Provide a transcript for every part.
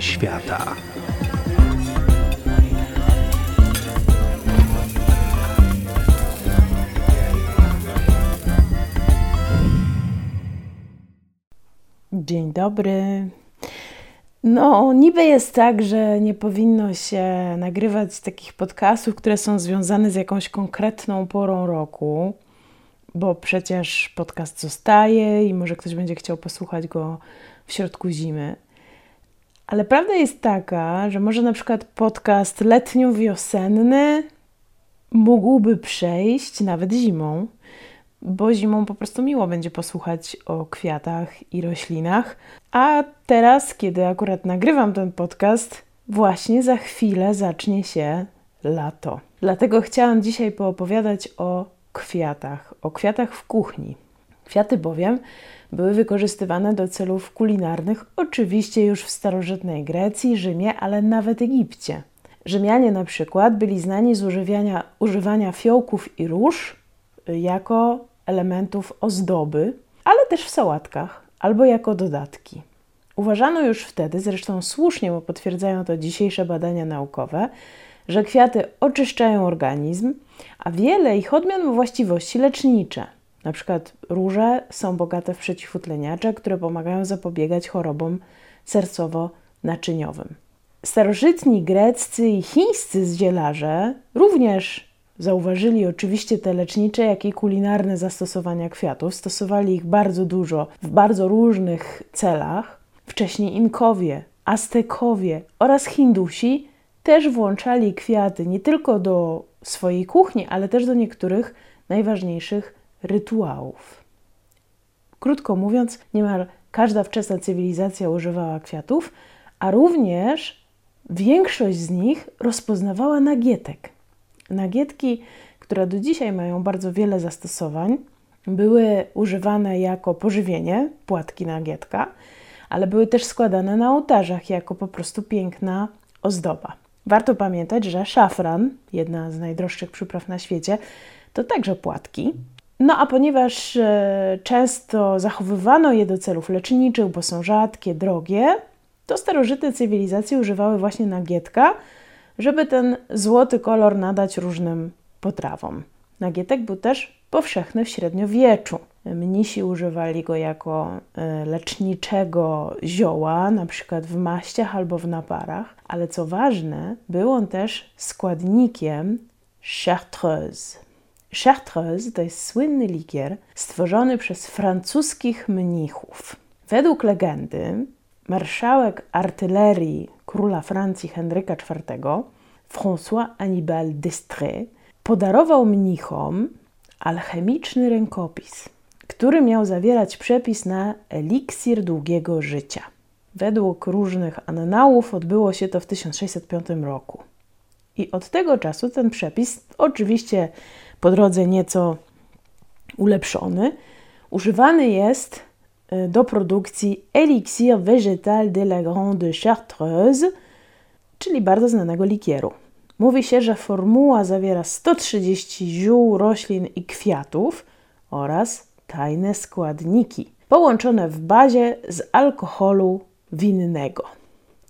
Świata. Dzień dobry. No, niby jest tak, że nie powinno się nagrywać takich podcastów, które są związane z jakąś konkretną porą roku, bo przecież podcast zostaje i może ktoś będzie chciał posłuchać go w środku zimy. Ale prawda jest taka, że może na przykład podcast letnio-wiosenny mógłby przejść nawet zimą bo zimą po prostu miło będzie posłuchać o kwiatach i roślinach. A teraz, kiedy akurat nagrywam ten podcast, właśnie za chwilę zacznie się lato. Dlatego chciałam dzisiaj poopowiadać o kwiatach, o kwiatach w kuchni. Kwiaty bowiem były wykorzystywane do celów kulinarnych, oczywiście już w starożytnej Grecji, Rzymie, ale nawet Egipcie. Rzymianie na przykład byli znani z używania, używania fiołków i róż jako elementów ozdoby, ale też w sałatkach albo jako dodatki. Uważano już wtedy, zresztą słusznie, bo potwierdzają to dzisiejsze badania naukowe, że kwiaty oczyszczają organizm, a wiele ich odmian ma właściwości lecznicze. Na przykład róże są bogate w przeciwutleniacze, które pomagają zapobiegać chorobom sercowo-naczyniowym. Starożytni greccy i chińscy zdzielarze również Zauważyli oczywiście te lecznicze, jak i kulinarne zastosowania kwiatów. Stosowali ich bardzo dużo w bardzo różnych celach. Wcześniej Inkowie, Aztekowie oraz Hindusi też włączali kwiaty nie tylko do swojej kuchni, ale też do niektórych najważniejszych rytuałów. Krótko mówiąc, niemal każda wczesna cywilizacja używała kwiatów, a również większość z nich rozpoznawała nagietek. Nagietki, które do dzisiaj mają bardzo wiele zastosowań, były używane jako pożywienie, płatki nagietka, ale były też składane na ołtarzach jako po prostu piękna ozdoba. Warto pamiętać, że szafran, jedna z najdroższych przypraw na świecie, to także płatki. No a ponieważ e, często zachowywano je do celów leczniczych, bo są rzadkie, drogie, to starożytne cywilizacje używały właśnie nagietka żeby ten złoty kolor nadać różnym potrawom. Nagietek był też powszechny w średniowieczu. Mnisi używali go jako e, leczniczego zioła, na przykład w maściach albo w naparach, ale co ważne, był on też składnikiem chartreuse. Chartreuse to jest słynny likier stworzony przez francuskich mnichów. Według legendy marszałek artylerii króla Francji Henryka IV, François Hannibal d'Estrées, podarował mnichom alchemiczny rękopis, który miał zawierać przepis na eliksir długiego życia. Według różnych annałów odbyło się to w 1605 roku. I od tego czasu ten przepis, oczywiście po drodze nieco ulepszony, używany jest E, do produkcji Elixir Végétal de la Grande Chartreuse, czyli bardzo znanego likieru. Mówi się, że formuła zawiera 130 ziół, roślin i kwiatów oraz tajne składniki, połączone w bazie z alkoholu winnego.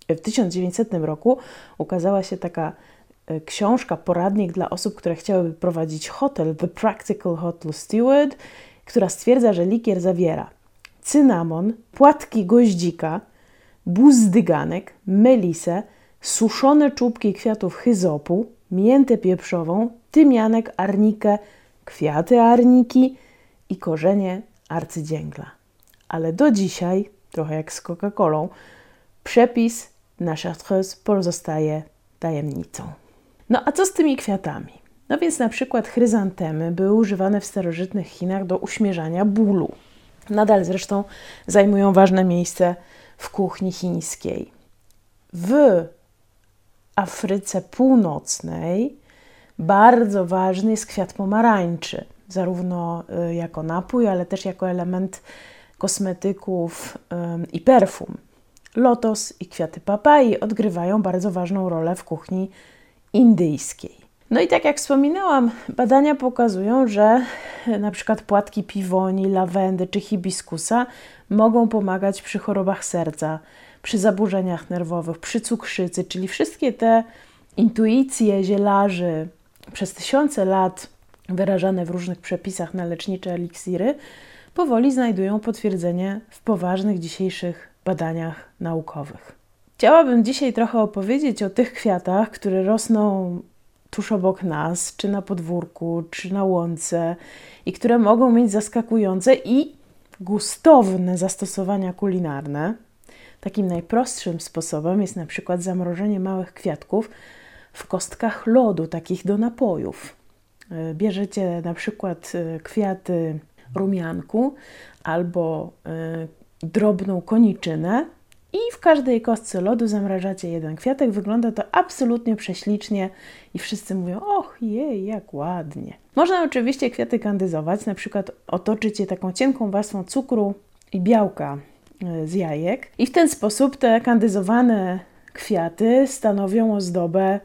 W 1900 roku ukazała się taka książka, poradnik dla osób, które chciałyby prowadzić hotel, The Practical Hotel Steward, która stwierdza, że likier zawiera cynamon, płatki goździka, buzdyganek, melisę, suszone czubki kwiatów hyzopu, miętę pieprzową, tymianek, arnikę, kwiaty arniki i korzenie arcydzięgla. Ale do dzisiaj, trochę jak z Coca-Colą, przepis na chartreuse pozostaje tajemnicą. No a co z tymi kwiatami? No więc na przykład chryzantemy były używane w starożytnych Chinach do uśmierzania bólu. Nadal zresztą zajmują ważne miejsce w kuchni chińskiej. W Afryce Północnej bardzo ważny jest kwiat pomarańczy, zarówno y, jako napój, ale też jako element kosmetyków i perfum. Lotos i kwiaty papai odgrywają bardzo ważną rolę w kuchni indyjskiej. No i tak jak wspominałam, badania pokazują, że na przykład płatki piwoni, lawendy czy hibiskusa mogą pomagać przy chorobach serca, przy zaburzeniach nerwowych, przy cukrzycy, czyli wszystkie te intuicje zielarzy przez tysiące lat wyrażane w różnych przepisach na lecznicze eliksiry, powoli znajdują potwierdzenie w poważnych dzisiejszych badaniach naukowych. Chciałabym dzisiaj trochę opowiedzieć o tych kwiatach, które rosną tuż obok nas, czy na podwórku, czy na łące, i które mogą mieć zaskakujące i gustowne zastosowania kulinarne. Takim najprostszym sposobem jest na przykład zamrożenie małych kwiatków w kostkach lodu, takich do napojów. E, bierzecie na przykład e, kwiaty rumianku albo y, drobną koniczynę i w każdej kostce lodu zamrażacie jeden kwiatek. Wygląda to absolutnie prześlicznie i wszyscy mówią: Och, jej, jak ładnie. Można oczywiście kwiaty kandyzować, na przykład otoczyć je taką cienką warstwą cukru i białka y, z jajek, i w ten sposób te kandyzowane kwiaty stanowią ozdobę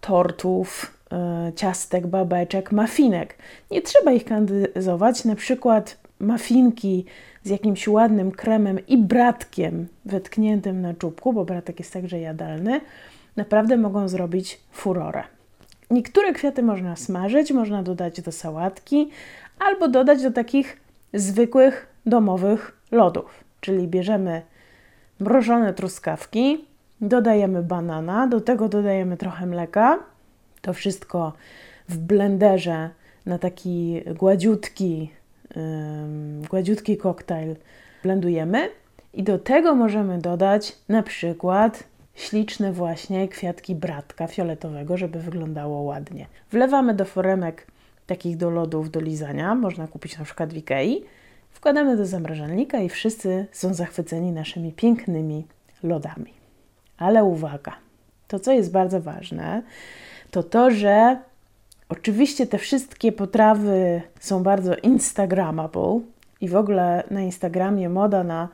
tortów, E, ciastek, babeczek, mafinek. Nie trzeba ich kandyzować, na przykład mafinki z jakimś ładnym kremem i bratkiem wetkniętym na czubku, bo bratek jest także jadalny, naprawdę mogą zrobić furorę. Niektóre kwiaty można smażyć, można dodać do sałatki albo dodać do takich zwykłych domowych lodów. Czyli bierzemy mrożone truskawki, dodajemy banana, do tego dodajemy trochę mleka, to wszystko w blenderze na taki gładziutki, gładziutki koktajl blendujemy i do tego możemy dodać na przykład śliczne właśnie kwiatki bratka fioletowego, żeby wyglądało ładnie. Wlewamy do foremek takich do lodów do lizania, można kupić na przykład w Ikei. Wkładamy do zamrażalnika i wszyscy są zachwyceni naszymi pięknymi lodami. Ale uwaga, to co jest bardzo ważne, to to, że oczywiście te wszystkie potrawy są bardzo instagramable i w ogóle na Instagramie moda na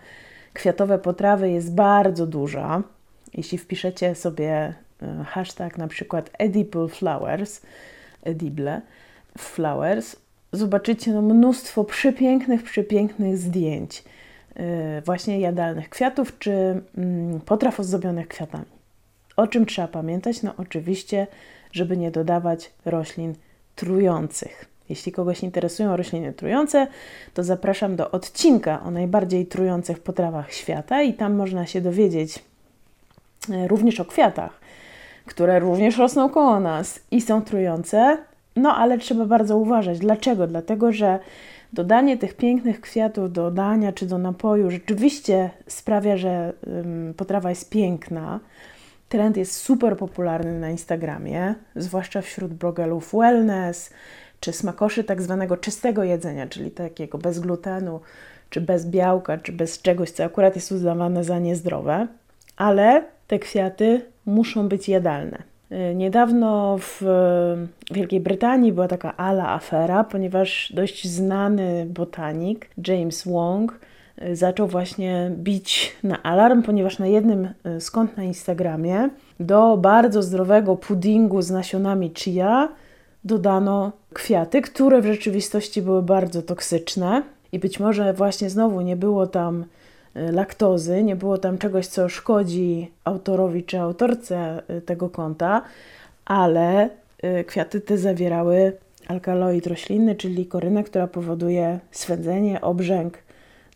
kwiatowe potrawy jest bardzo duża. Jeśli wpiszecie sobie e, hashtag na przykład edible flowers, edible flowers, zobaczycie no mnóstwo przepięknych, przepięknych zdjęć e, właśnie jadalnych kwiatów czy mm, potraw ozdobionych kwiatami. O czym trzeba pamiętać? No oczywiście żeby nie dodawać roślin trujących. Jeśli kogoś interesują rośliny trujące, to zapraszam do odcinka o najbardziej trujących potrawach świata i tam można się dowiedzieć e, również o kwiatach, które również rosną koło nas i są trujące. No ale trzeba bardzo uważać. Dlaczego? Dlatego, że dodanie tych pięknych kwiatów do dania czy do napoju rzeczywiście sprawia, że potrawa jest piękna Trend jest super popularny na Instagramie, zwłaszcza wśród blogerów wellness czy smakoszy tak zwanego czystego jedzenia, czyli takiego bez glutenu, czy bez białka, czy bez czegoś, co akurat jest uznawane za niezdrowe, ale te kwiaty muszą być jadalne. Y, niedawno w Wielkiej Brytanii była taka ala afera, ponieważ dość znany botanik James Wong zaczął właśnie bić na alarm, ponieważ na jednym z kont na Instagramie do bardzo zdrowego puddingu z nasionami chia dodano kwiaty, które w rzeczywistości były bardzo toksyczne. I być może właśnie znowu nie było tam e, laktozy, nie było tam czegoś, co szkodzi autorowi czy autorce tego konta, ale kwiaty te zawierały alkaloid roślinny, czyli korynę, która powoduje swędzenie, obrzęk,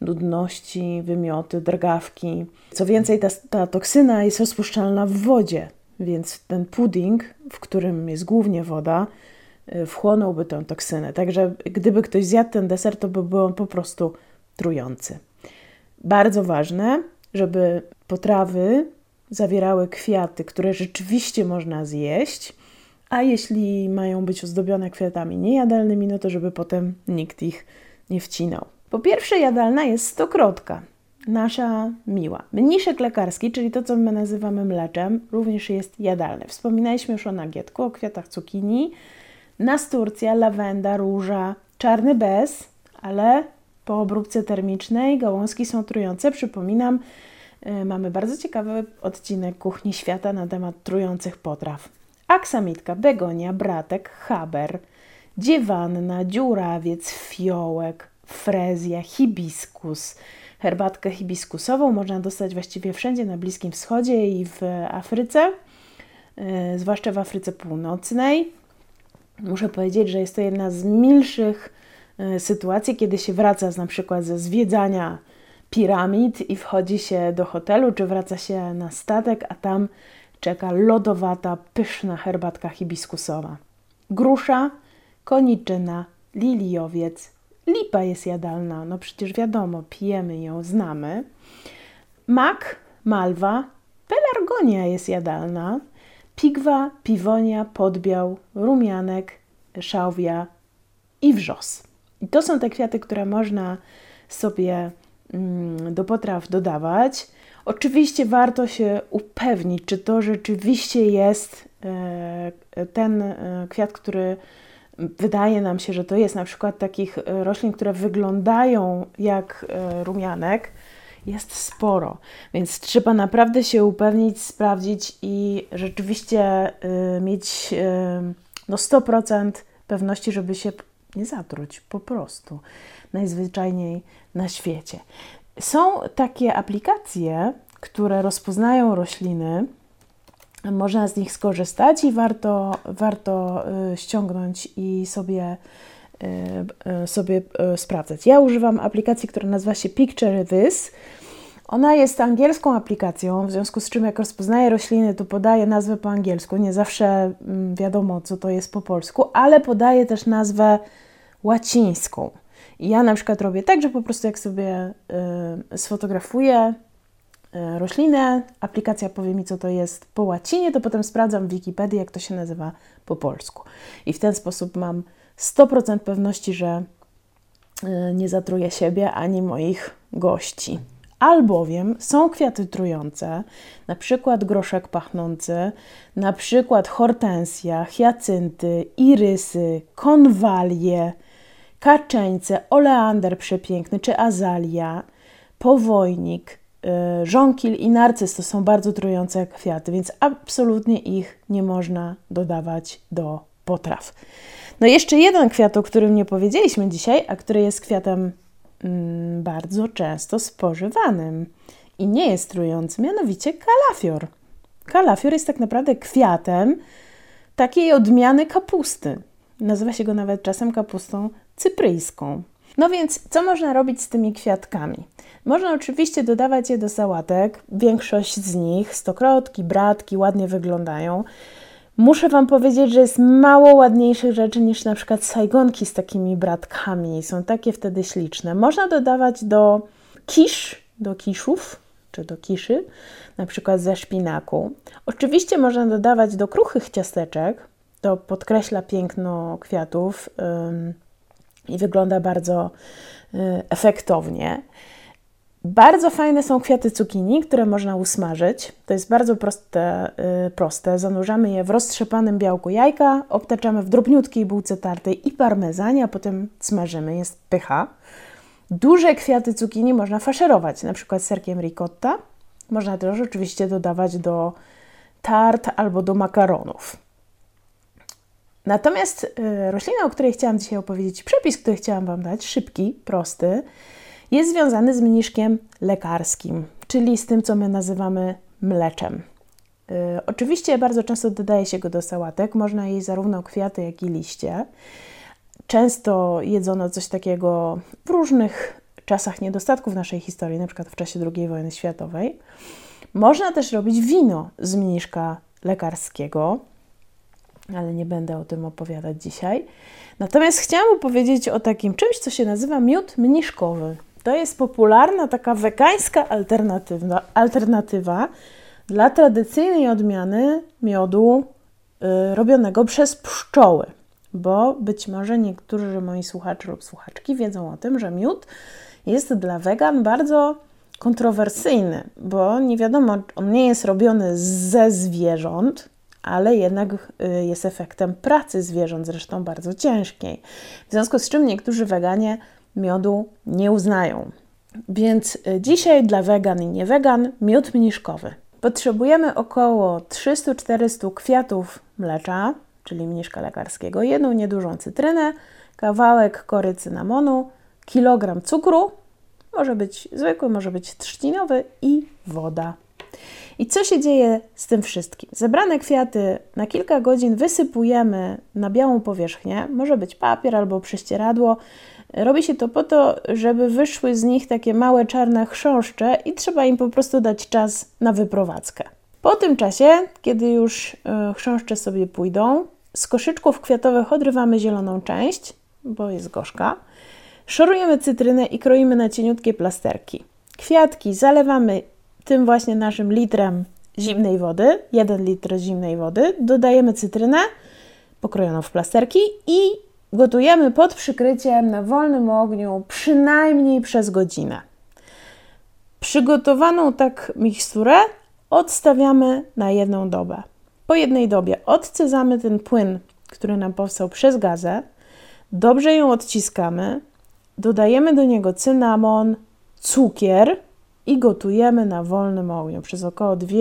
nudności, wymioty, drgawki. Co więcej, ta, ta toksyna jest rozpuszczalna w wodzie, więc ten pudding, w którym jest głównie woda, y, wchłonąłby tę toksynę. Także gdyby ktoś zjadł ten deser, to by był on po prostu trujący. Bardzo ważne, żeby potrawy zawierały kwiaty, które rzeczywiście można zjeść, a jeśli mają być ozdobione kwiatami niejadalnymi, no to żeby potem nikt ich nie wcinał. Po pierwsze, jadalna jest stokrotka, nasza miła. Mniszek lekarski, czyli to, co my nazywamy mleczem, również jest jadalny. Wspominaliśmy już o nagietku, o kwiatach cukinii, nasturcja, lawenda, róża, czarny bez, ale po obróbce termicznej gałązki są trujące. Przypominam, yy, mamy bardzo ciekawy odcinek Kuchni Świata na temat trujących potraw. Aksamitka, begonia, bratek, haber, dziewanna, dziurawiec, fiołek, frezja, hibiskus, herbatkę hibiskusową można dostać właściwie wszędzie na Bliskim Wschodzie i w Afryce, yy, zwłaszcza w Afryce Północnej. Muszę powiedzieć, że jest to jedna z milszych yy, sytuacji, kiedy się wraca z, na przykład ze zwiedzania piramid i wchodzi się do hotelu, czy wraca się na statek, a tam czeka lodowata, pyszna herbatka hibiskusowa. Grusza, koniczyna, liliowiec, lipa jest jadalna, no przecież wiadomo, pijemy ją, znamy. Mak, malwa, pelargonia jest jadalna, pigwa, piwonia, podbiał, rumianek, szałwia i wrzos. I to są te kwiaty, które można sobie mm, do potraw dodawać. Oczywiście warto się upewnić, czy to rzeczywiście jest e, ten e, kwiat, który wydaje nam się, że to jest na przykład takich e, roślin, które wyglądają jak rumianek, jest sporo, więc trzeba naprawdę się upewnić, sprawdzić i rzeczywiście mieć no 100% pewności, żeby się nie zatruć po prostu najzwyczajniej na świecie. Są takie aplikacje, które rozpoznają rośliny. Można z nich skorzystać i warto, warto y, ściągnąć i sobie, y, y, sobie sprawdzać. Ja używam aplikacji, która nazywa się Picture This. Ona jest angielską aplikacją, w związku z czym jak rozpoznaje rośliny, to podaje nazwę po angielsku. Nie zawsze mm, wiadomo, co to jest po polsku, ale podaje też nazwę łacińską. I ja na przykład robię tak, że po prostu jak sobie y, sfotografuję roślinę, aplikacja powie mi, co to jest po łacinie, to potem sprawdzam w Wikipedii, jak to się nazywa po polsku. I w ten sposób mam 100% pewności, że y, nie zatruję siebie ani moich gości. Albowiem są kwiaty trujące, na przykład groszek pachnący, na przykład hortensja, hiacynty, irysy, konwalie, kaczeńce, oleander przepiękny czy azalia, powojnik, żonkil i narcyz to są bardzo trujące kwiaty, więc absolutnie ich nie można dodawać do potraw. No jeszcze jeden kwiat, o którym nie powiedzieliśmy dzisiaj, a który jest kwiatem mm, bardzo często spożywanym i nie jest trujący, mianowicie kalafior. Kalafior jest tak naprawdę kwiatem takiej odmiany kapusty. Nazywa się go nawet czasem kapustą cypryjską. No więc, co można robić z tymi kwiatkami? Można oczywiście dodawać je do sałatek. Większość z nich, stokrotki, bratki, ładnie wyglądają. Muszę Wam powiedzieć, że jest mało ładniejszych rzeczy niż na przykład sajgonki z takimi bratkami. Są takie wtedy śliczne. Można dodawać do kisz, do kiszów, czy do kiszy, na przykład ze szpinaku. Oczywiście można dodawać do kruchych ciasteczek. To podkreśla piękno kwiatów i wygląda bardzo y, efektownie. Bardzo fajne są kwiaty cukinii, które można usmażyć. To jest bardzo proste, y, proste. Zanurzamy je w roztrzepanym białku jajka, obtaczamy w drobniutkiej bułce tartej i parmezanie, a potem smażymy. Jest pycha. Duże kwiaty cukinii można faszerować, na przykład serkiem ricotta. Można też oczywiście dodawać do tart albo do makaronów. Natomiast y, roślina, o której chciałam dzisiaj opowiedzieć, przepis, który chciałam Wam dać, szybki, prosty, jest związany z mniszkiem lekarskim, czyli z tym, co my nazywamy mleczem. Y, oczywiście bardzo często dodaje się go do sałatek, można jeść zarówno kwiaty, jak i liście. Często jedzono coś takiego w różnych czasach niedostatków naszej historii, na przykład w czasie II wojny światowej. Można też robić wino z mniszka lekarskiego ale nie będę o tym opowiadać dzisiaj. Natomiast chciałam opowiedzieć o takim czymś, co się nazywa miód mniszkowy. To jest popularna taka wegańska alternatywa, alternatywa dla tradycyjnej odmiany miodu y, robionego przez pszczoły. Bo być może niektórzy moi słuchacze lub słuchaczki wiedzą o tym, że miód jest dla wegan bardzo kontrowersyjny, bo nie wiadomo, on nie jest robiony ze zwierząt, ale jednak y, jest efektem pracy zwierząt, zresztą bardzo ciężkiej. W związku z czym niektórzy weganie miodu nie uznają. Więc y, dzisiaj dla wegan i niewegan miód mniszkowy. Potrzebujemy około 300-400 kwiatów mlecza, czyli mniszka lekarskiego, jedną niedużą cytrynę, kawałek kory cynamonu, kilogram cukru, Może być zwykły, może być trzcinowy i woda. I co się dzieje z tym wszystkim? Zebrane kwiaty na kilka godzin wysypujemy na białą powierzchnię, może być papier albo prześcieradło. Robi się to po to, żeby wyszły z nich takie małe czarne chrząszcze i trzeba im po prostu dać czas na wyprowadzkę. Po tym czasie, kiedy już e, chrząszcze sobie pójdą, z koszyczków kwiatowych odrywamy zieloną część, bo jest gorzka. Szorujemy cytrynę i kroimy na cieniutkie plasterki. Kwiatki zalewamy tym właśnie naszym litrem zimnej wody, 1 litr zimnej wody, dodajemy cytrynę pokrojoną w plasterki i gotujemy pod przykryciem na wolnym ogniu przynajmniej przez godzinę. Przygotowaną tak miksturę odstawiamy na jedną dobę. Po jednej dobie odcezamy ten płyn, który nam powstał przez gazę, dobrze ją odciskamy, dodajemy do niego cynamon, cukier i gotujemy na wolnym ogniu przez około 2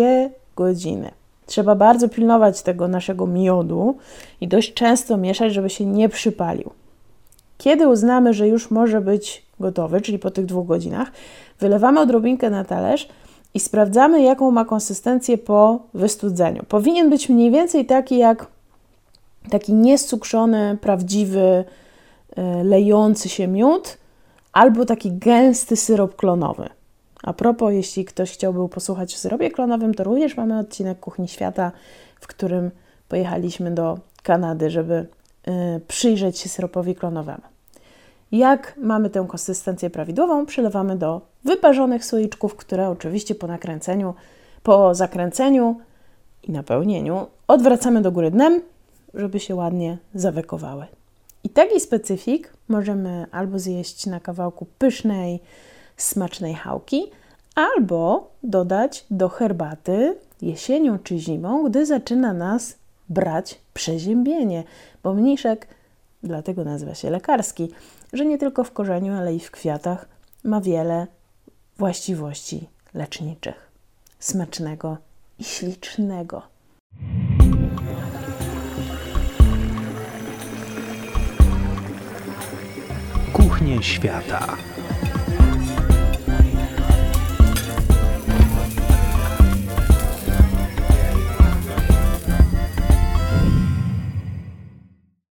godziny. Trzeba bardzo pilnować tego naszego miodu i dość często mieszać, żeby się nie przypalił. Kiedy uznamy, że już może być gotowy, czyli po tych dwóch godzinach, wylewamy odrobinkę na talerz i sprawdzamy, jaką ma konsystencję po wystudzeniu. Powinien być mniej więcej taki jak taki niescukrzony, prawdziwy, e, lejący się miód, albo taki gęsty syrop klonowy. A propos, jeśli ktoś chciałby posłuchać o syropie klonowym, to również mamy odcinek Kuchni Świata, w którym pojechaliśmy do Kanady, żeby y, przyjrzeć się syropowi klonowemu. Jak mamy tę konsystencję prawidłową, przelewamy do wyparzonych słoiczków, które oczywiście po nakręceniu, po zakręceniu i napełnieniu odwracamy do góry dnem, żeby się ładnie zawekowały. I taki specyfik możemy albo zjeść na kawałku pysznej, smacznej chałki, albo dodać do herbaty jesienią czy zimą, gdy zaczyna nas brać przeziębienie, bo mniszek dlatego nazywa się lekarski, że nie tylko w korzeniu, ale i w kwiatach ma wiele właściwości leczniczych. Smacznego i ślicznego. Kuchnie świata.